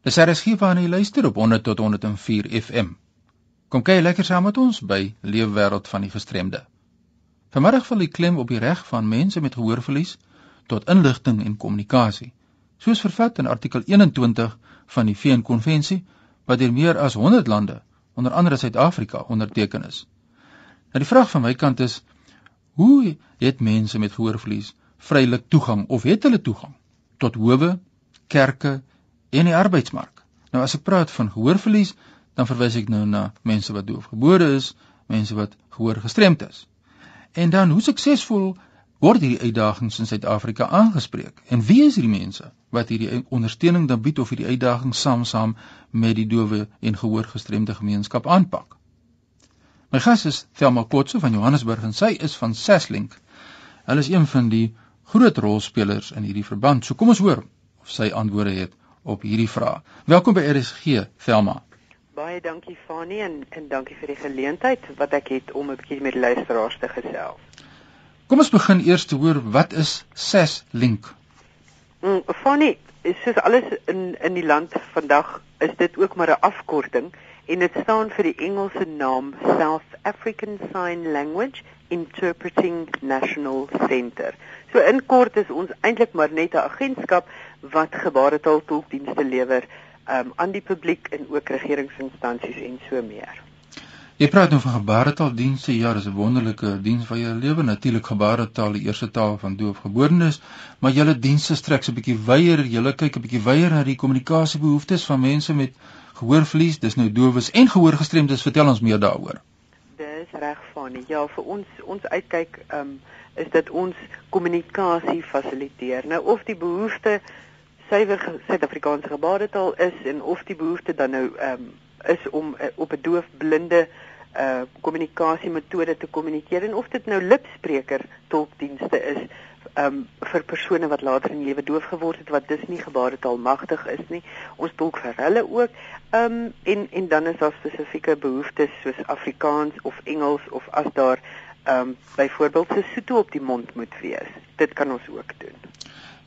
Dis RSG van die luister op 100 tot 104 FM. Kom kyk lekker saam met ons by Leefwêreld van die Gestremde. Vanmiddag val die klem op die reg van mense met gehoorverlies tot inligting en kommunikasie, soos vervat in artikel 21 van die VN-konvensie wat deur meer as 100 lande, onder andere Suid-Afrika, onderteken is. Nou die vraag van my kant is: Hoe het mense met gehoorverlies vrylik toegang of het hulle toegang tot howe, kerke en die arbeidsmark. Nou as ek praat van gehoorverlies, dan verwys ek nou na mense wat doofgebore is, mense wat gehoor gestremd is. En dan hoe suksesvol word hierdie uitdagings in Suid-Afrika aangespreek? En wie is hierdie mense wat hierdie ondersteuning dan bied of hierdie uitdagings saam-saam met die dowe en gehoorgestremde gemeenskap aanpak? My gas is Thelma Kotse van Johannesburg en sy is van Saslink. Hulle is een van die groot rolspelers in hierdie verband. So kom ons hoor of sy antwoorde het op hierdie vraag. Welkom by RSG, Thelma. Baie dankie Fani en en dankie vir die geleentheid wat ek het om 'n bietjie met die luisteraars te gesels. Kom ons begin eers te hoor wat is SES Link? Mm, Fani, soos alles in in die land vandag is dit ook maar 'n afkorting en dit staan vir die Engelse naam South African Sign Language Interpreting National Centre. So in kort is ons eintlik maar net 'n agentskap wat gebaretaal tolkdienste lewer um, aan die publiek en ook regeringsinstansies en so meer. Jy praat nou van gebaretaaldienste. Ja, dis 'n wonderlike diens wat jy lewe. Natuurlik gebaretaal die eerste taal van doofgeborenes, maar julle dienste strek so 'n bietjie wyeer. Julle kyk 'n bietjie wyeer na die kommunikasiebehoeftes van mense met gehoorverlies. Dis nou dowes en gehoorgestremdes. Vertel ons meer daaroor. Dis reg van. Ja, vir ons ons uitkyk um, is dit ons kommunikasie fasiliteer. Nou of die behoefte suiwer Suid-Afrikaanse gebaretaal is en of die behoefte dan nou ehm um, is om uh, op 'n doofblinde uh kommunikasiemetode te kommunikeer en of dit nou lipspreker tolkdienste is um vir persone wat later in lewe doof geword het wat dus nie gebaretaal magtig is nie. Ons tolk vir hulle ook um en en dan is daar spesifieke behoeftes soos Afrikaans of Engels of as daar um byvoorbeeld se soeto op die mond moet wees. Dit kan ons ook doen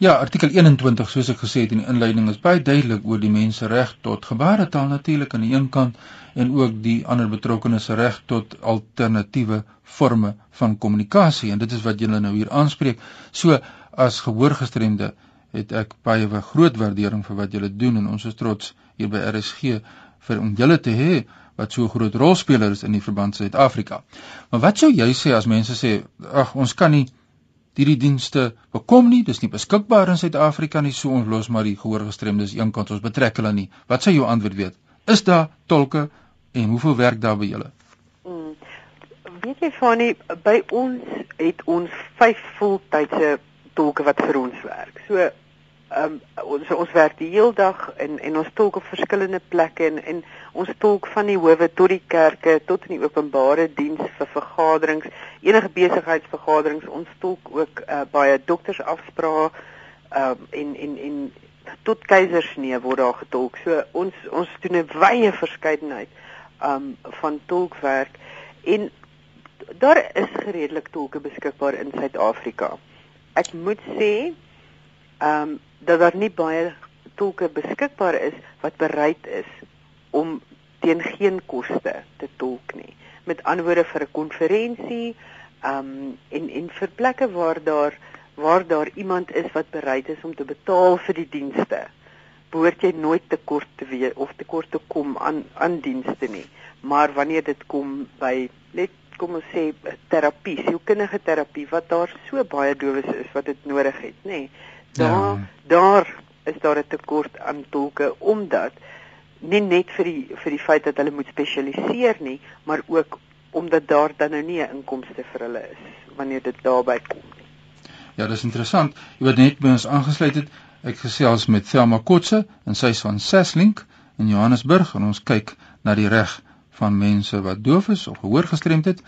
Ja, artikel 21 soos ek gesê het in die inleiding is baie duidelik oor die mense reg tot gebaretaal natuurlik aan die een kant en ook die ander betrokkenes reg tot alternatiewe forme van kommunikasie en dit is wat julle nou hier aanspreek. So as gehoorgestremde het ek baie groot waardering vir wat julle doen en ons is trots hier by RSG vir om julle te hê wat so 'n groot rolspeler is in die verband Suid-Afrika. Maar wat sou jy sê as mense sê ag ons kan nie hierdie dienste bekom nie, dis nie beskikbaar in Suid-Afrika nie, so ons los maar die gehoorgestremdes eenkant ons betrek hulle nie. Wat sou jou antwoord wees? Is daar tolke en hoeveel werk daar by julle? Hmm. Weet jy van nie by ons het ons 5 voltydse tolke wat vir ons werk. So um, ons ons werk die heel dag en en ons tolk op verskillende plekke en en ons tolk van die howe tot die kerke tot in die openbare diens vir vergaderings enige besigheidsvergaderings. Ons tolk ook uh, baie doktersafsprake um, en en en tot keisersnee word daar getolk. So ons ons doen 'n wye verskeidenheid um, van tolkwerk en daar is redelik tolke beskikbaar in Suid-Afrika. Ek moet sê ehm um, dat daar nie baie tolke beskikbaar is wat bereid is om teen geen koste te tolk nie. Met ander woorde vir 'n konferensie, ehm um, en en vir plekke waar daar waar daar iemand is wat bereid is om te betaal vir die dienste, behoort jy nooit tekort te wees of tekort te kom aan aan dienste nie. Maar wanneer dit kom by net kom ons sê terapie, sielkundige terapie wat daar so baie dowes is wat dit nodig het, nê. Nee, daar ja. daar is daar 'n tekort aan tolke omdat nie net vir die vir die feit dat hulle moet spesialiseer nie, maar ook omdat daar dan nou nie 'n inkomste vir hulle is wanneer dit daarby kom nie. Ja, dis interessant. Jy word net by ons aangesluit het. Ek gesels met Thelma Kotse en sy is van Saslink in Johannesburg en ons kyk na die reg van mense wat doof is of gehoorgestremd het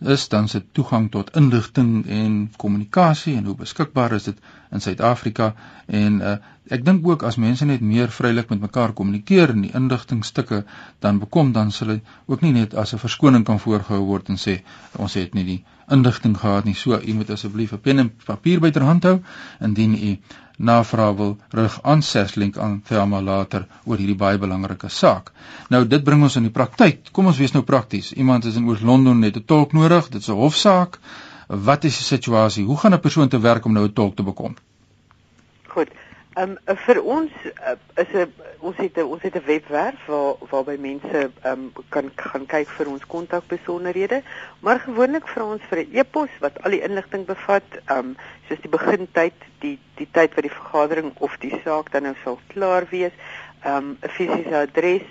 is dan se toegang tot inligting en kommunikasie en hoe beskikbaar is dit in Suid-Afrika. En uh, ek dink ook as mense net meer vrylik met mekaar kommunikeer en die inligtingstukke dan bekom dan sal dit ook nie net as 'n verskoning kan voorgehou word en sê ons het nie die inligting gehad nie. So u moet asseblief 'n pen en papier byterhand hou indien u navraag wil rig aan Seslink aan Thelma later oor hierdie baie belangrike saak. Nou dit bring ons in die praktyk. Kom ons wees nou prakties. Iemand is in Oos-London net 'n tolk nodig. Dit is 'n hofsaak. Wat is die situasie? Hoe gaan 'n persoon te werk om nou 'n tolk te bekom? Goed. Ehm um, vir ons uh, is 'n ons het 'n ons het 'n webwerf waar waarby mense ehm um, kan gaan kyk vir ons kontakbesonderhede, maar gewoonlik vra ons vir 'n e-pos wat al die inligting bevat, ehm um, soos die begintyd, die die tyd wat die vergadering of die saak dan nou sal klaar wees, ehm um, 'n fisiese adres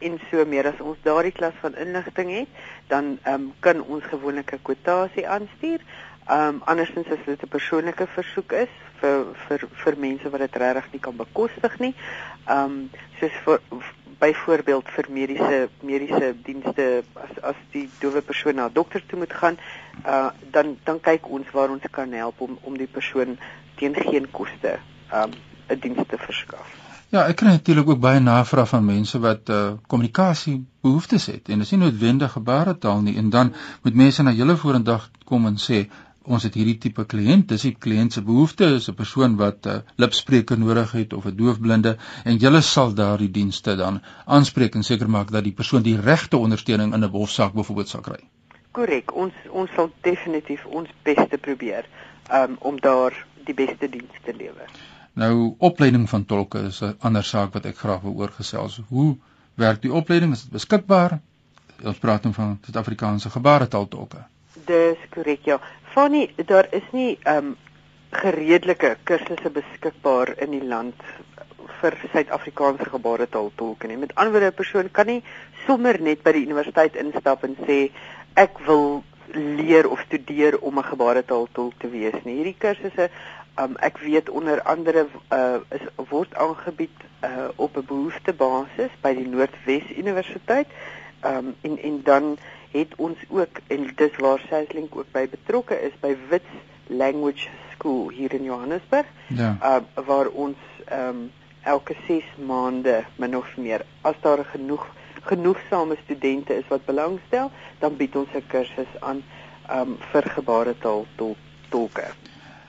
en so meer as ons daardie klas van inligting het, dan um, kan ons gewoonlik 'n kwotasie aanstuur. Um, andersins as dit 'n persoonlike versoek is vir vir vir mense wat dit regtig nie kan bekostig nie. Um, soos vir byvoorbeeld vir mediese mediese dienste as as die dowe persoon na 'n dokter toe moet gaan, uh dan dan kyk ons waar ons kan help om om die persoon teen geen koste ehm um, 'n diens te verskaf. Ja, ek kry natuurlik ook baie navrae van mense wat uh kommunikasie behoeftes het en dit is nie noodwendig gebaretaal nie en dan moet mense na julle vorendag kom en sê ons het hierdie tipe kliënt, dis die kliënt se behoefte is 'n persoon wat 'n uh, lipspreker nodig het of 'n doofblinde en julle sal daardie dienste dan aanspreek en seker maak dat die persoon die regte ondersteuning in 'n hofsaak byvoorbeeld sal kry. Korrek, ons ons sal definitief ons bes te probeer um, om daar die beste diens te lewer. Nou opleiding van tolke is 'n ander saak wat ek graag wil oorgesels. Hoe werk die opleiding? Is dit beskikbaar? Ons praat nou van Suid-Afrikaanse gebaretaaltolke. Dis korrek, ja. Fanny, daar is nie ehm um, gereedelike kursusse beskikbaar in die land vir Suid-Afrikaanse gebaretaaltolke nie. Met ander woorde, 'n persoon kan nie sommer net by die universiteit instap en sê ek wil leer of studeer om 'n gebaretaaltolk te wees nie. Hierdie kursusse um, ek weet onder andere uh, is word aangebied uh, op 'n behoeftebasis by die Noordwes Universiteit. Ehm um, en en dan het ons ook en dis waar Saislink ook by betrokke is by Wits Language School hier in Johannesburg. Ja. Uh waar ons ehm um, elke 6 maande min of meer as daar genoeg genoegsame studente is wat belangstel, dan bied ons 'n kursus aan ehm um, vir gebaretaal tol, tolke.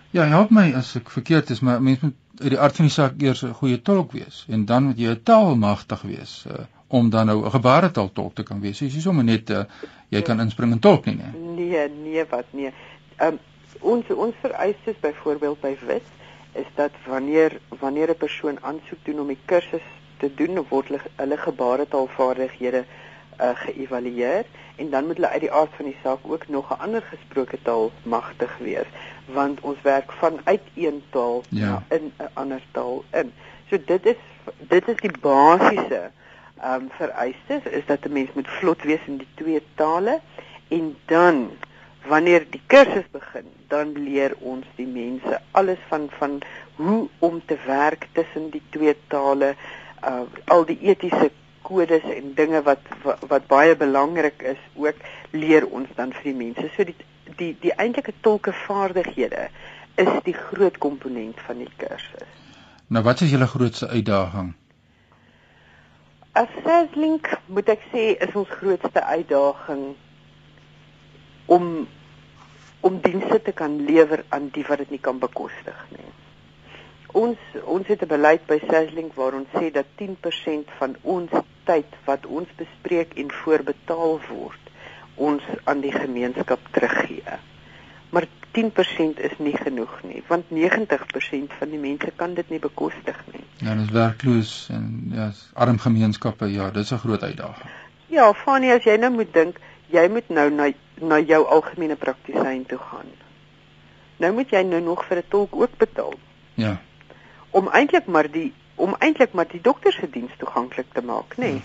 Ja, help my as ek verkeerd is, maar mense moet uit die aard van die saak eers 'n goeie tolk wees en dan moet jy 'n taal magtig wees. Uh, om dan nou 'n gebaretaal tolk te kan wees. Jy is sommer net uh, jy kan inspring en tolk nie, nee. Nee, nee wat nee. Ehm um, ons ons vereistes byvoorbeeld by WIS is dat wanneer wanneer 'n persoon aansoek doen om die kursus te doen, word hulle, hulle gebaretaalvaardighede uh, geëvalueer en dan moet hulle uit die aard van die saak ook nog 'n ander gesproke taal magtig wees, want ons werk vanuit een taal ja. in 'n ander taal in. So dit is dit is die basiese um, vereistes is dat 'n mens moet vlot wees in die twee tale en dan wanneer die kursus begin, dan leer ons die mense alles van van hoe om te werk tussen die twee tale, uh, al die etiese kodes en dinge wat, wat wat baie belangrik is ook leer ons dan vir die mense. So die die die eintlike tolkevaardighede is die groot komponent van die kursus. Nou wat is julle grootste uitdaging? As Saslink moet ek sê is ons grootste uitdaging om om dienste te kan lewer aan die wat dit nie kan bekostig nie. Ons ons het 'n beleid by Saslink waar ons sê dat 10% van ons tyd wat ons bespreek en voorbetaal word, ons aan die gemeenskap teruggee. Maar 10% is nie genoeg nie, want 90% van die mense kan dit nie bekostig nie. Ja, is werkloos en ja, arm gemeenskappe, ja, dis 'n groot uitdaging. Ja, Fanie, as jy nou moet dink, jy moet nou na na jou algemene praktisyn toe gaan. Nou moet jy nou nog vir 'n tolk ook betaal. Ja. Om eintlik maar die om eintlik maar die dokter se diens toeganklik te maak, nê? Nee.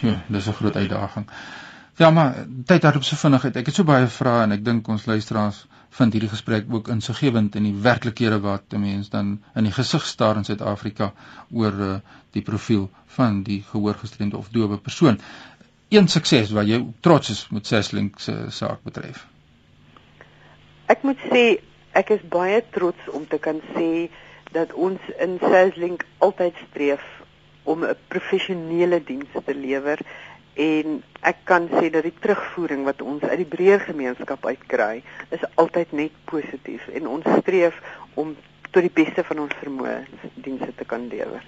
Ja, dis 'n groot uitdaging. Ja, maar tyd hardop so vinnig uit. Ek het so baie vrae en ek dink ons luisteraars vind hierdie gesprek ook insiggewend in die werklikhede wat 'n mens dan in die gesig staar in Suid-Afrika oor uh, die profiel van die gehoorgestremde of dowe persoon. Een sukses wat jy trots is met Seslink se saak betref. Ek moet sê ek is baie trots om te kan sê dat ons in Seslink altyd streef om 'n professionele diens te lewer en ek kan sê dat die terugvoering wat ons uit die breër gemeenskap uitkry is altyd net positief en ons streef om tot die beste van ons vermoë dienste te kan lewer.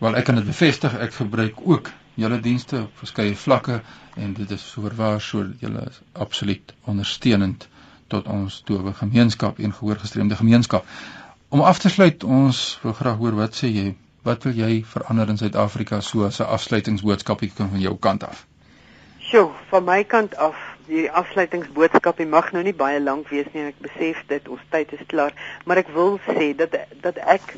Wel ek kan dit bevestig, ek gebruik ook julle dienste op verskeie vlakke en dit is voorwaar so julle is absoluut ondersteunend tot ons dowe gemeenskap en gehoorgestremde gemeenskap. Om af te sluit, ons wil graag hoor wat sê jy? Wat wil jy verander in Suid-Afrika so as 'n afsluitingsboodskapie van jou kant af? Sjoe, van my kant af, die afsluitingsboodskapie mag nou nie baie lank wees nie en ek besef dit, ons tyd is klaar, maar ek wil sê dat dat ek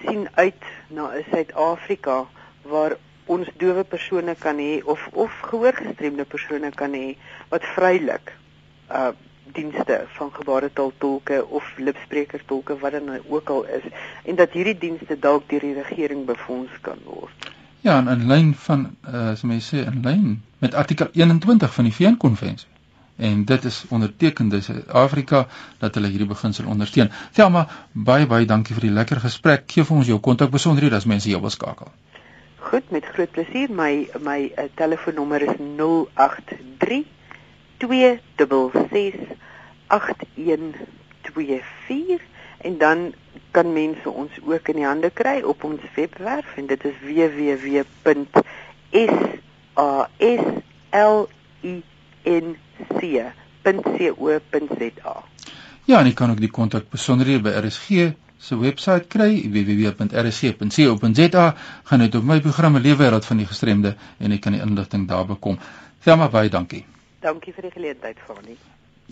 sien uit na 'n Suid-Afrika waar ons dowe persone kan hê of of gehoorgestremde persone kan hê wat vrylik uh dienste van gebaretaaltolke of lipsprekertolke wat dan ook al is en dat hierdie dienste dalk deur die regering befonds kan word. Ja, en in lyn van uh as mense sê in lyn met artikel 21 van die VN-konvensie. En dit is onderteken deur Suid-Afrika dat hulle hierdie beginsel ondersteun. Ja, maar baie baie dankie vir die lekker gesprek. Gee vir ons jou kontakbesonderhede as mense jou wil skakel. Goed, met groot plesier. My my uh, telefoonnommer is 083 266 8124 en dan kan mense ons ook in die hande kry op ons webwerf en dit is www.salink.co.za. Ja, en jy kan ook die kontak besonderhede by RSG se webwerf kry www.rsg.co.za. Gaan net op my programme Leefwêreld van die gestremde en jy kan die inligting daar bekom. Selma baie dankie. Dankie vir die geleentheid, Fanie.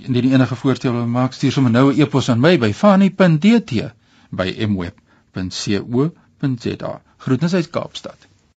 Indien enige voorstelle maak, stuur sommer nou 'n e-pos aan my by fanie.dt by mweb.co.za. Groetnisse uit Kaapstad.